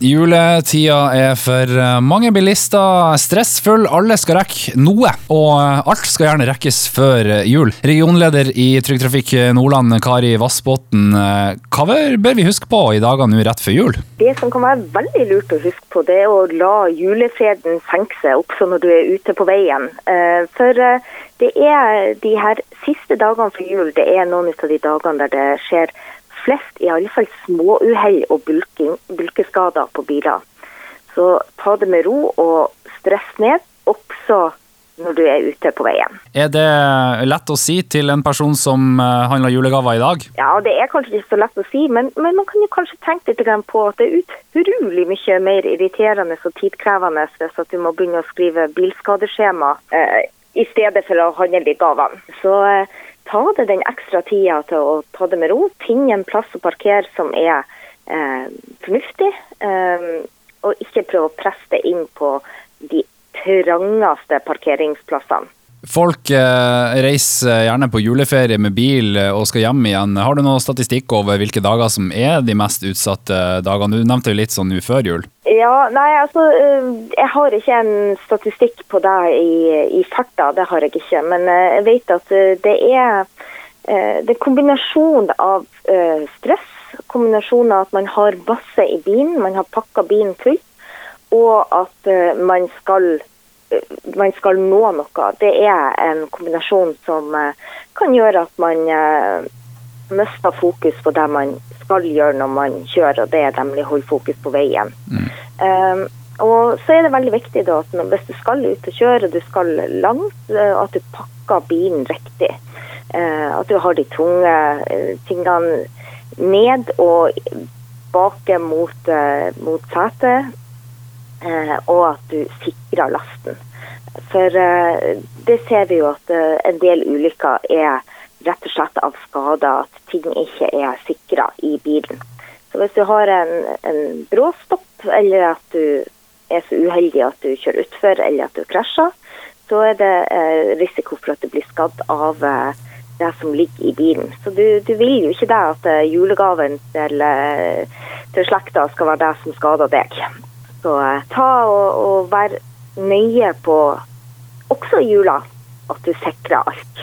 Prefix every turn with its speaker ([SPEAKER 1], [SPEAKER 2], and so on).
[SPEAKER 1] Juletida er for eh, mange bilister stressfull. Alle skal rekke noe, og eh, alt skal gjerne rekkes før eh, jul. Regionleder i Trygg Trafikk Nordland, Kari Vassbotn. Hva bør vi huske på i dagene nå rett før jul?
[SPEAKER 2] Det som kan være veldig lurt å huske på, det er å la julefreden senke seg også når du er ute på veien. For det er de her siste dagene før jul, det er noen av de dagene der det skjer flest i alle fall småuhell og bulking, bulkeskader på biler. Så ta det med ro og stress ned, også når du er ute på veien.
[SPEAKER 1] Er det lett å si til en person som eh, handler julegaver i dag?
[SPEAKER 2] Ja, det er kanskje ikke så lett å si, men, men man kan jo kanskje tenke litt på at det er utrolig mye mer irriterende og tidkrevende hvis at du må begynne å skrive bilskadeskjema eh, i stedet for å handle de gavene. Så eh, ta det den ekstra tida til å ta det med ro. Finne en plass å parkere som er eh, fornuftig, eh, og ikke prøve å presse det inn på de trangeste parkeringsplassene.
[SPEAKER 1] Folk eh, reiser gjerne på juleferie med bil eh, og skal hjem igjen. Har du noe statistikk over hvilke dager som er de mest utsatte dagene? Du nevnte jo litt sånn nå før jul.
[SPEAKER 2] Ja, nei, altså eh, Jeg har ikke en statistikk på det i, i farta, det har jeg ikke. Men jeg vet at det er det er kombinasjon av stress, kombinasjon av at man har masse i bilen, man har pakka bilen full, og at man skal man skal nå noe, det er en kombinasjon som eh, kan gjøre at man eh, mister fokus på det man skal gjøre når man kjører, og det er nemlig holde fokus på veien. Mm. Um, og så er det veldig viktig da, at hvis du skal ut og kjøre, du skal langt, at du pakker bilen riktig. Uh, at du har de tunge uh, tingene ned og bake mot, mot setet. Eh, og at du sikrer lasten. For eh, det ser vi jo at eh, en del ulykker er rett og slett av skader, at ting ikke er sikra i bilen. Så hvis du har en, en bråstopp, eller at du er så uheldig at du kjører utfor, eller at du krasjer, så er det eh, risiko for at du blir skadd av eh, det som ligger i bilen. Så du, du vil jo ikke det at julegaven til, til slekta skal være det som skader deg. Så eh, ta og, og vær nøye på, også i jula, at du sikrer alt.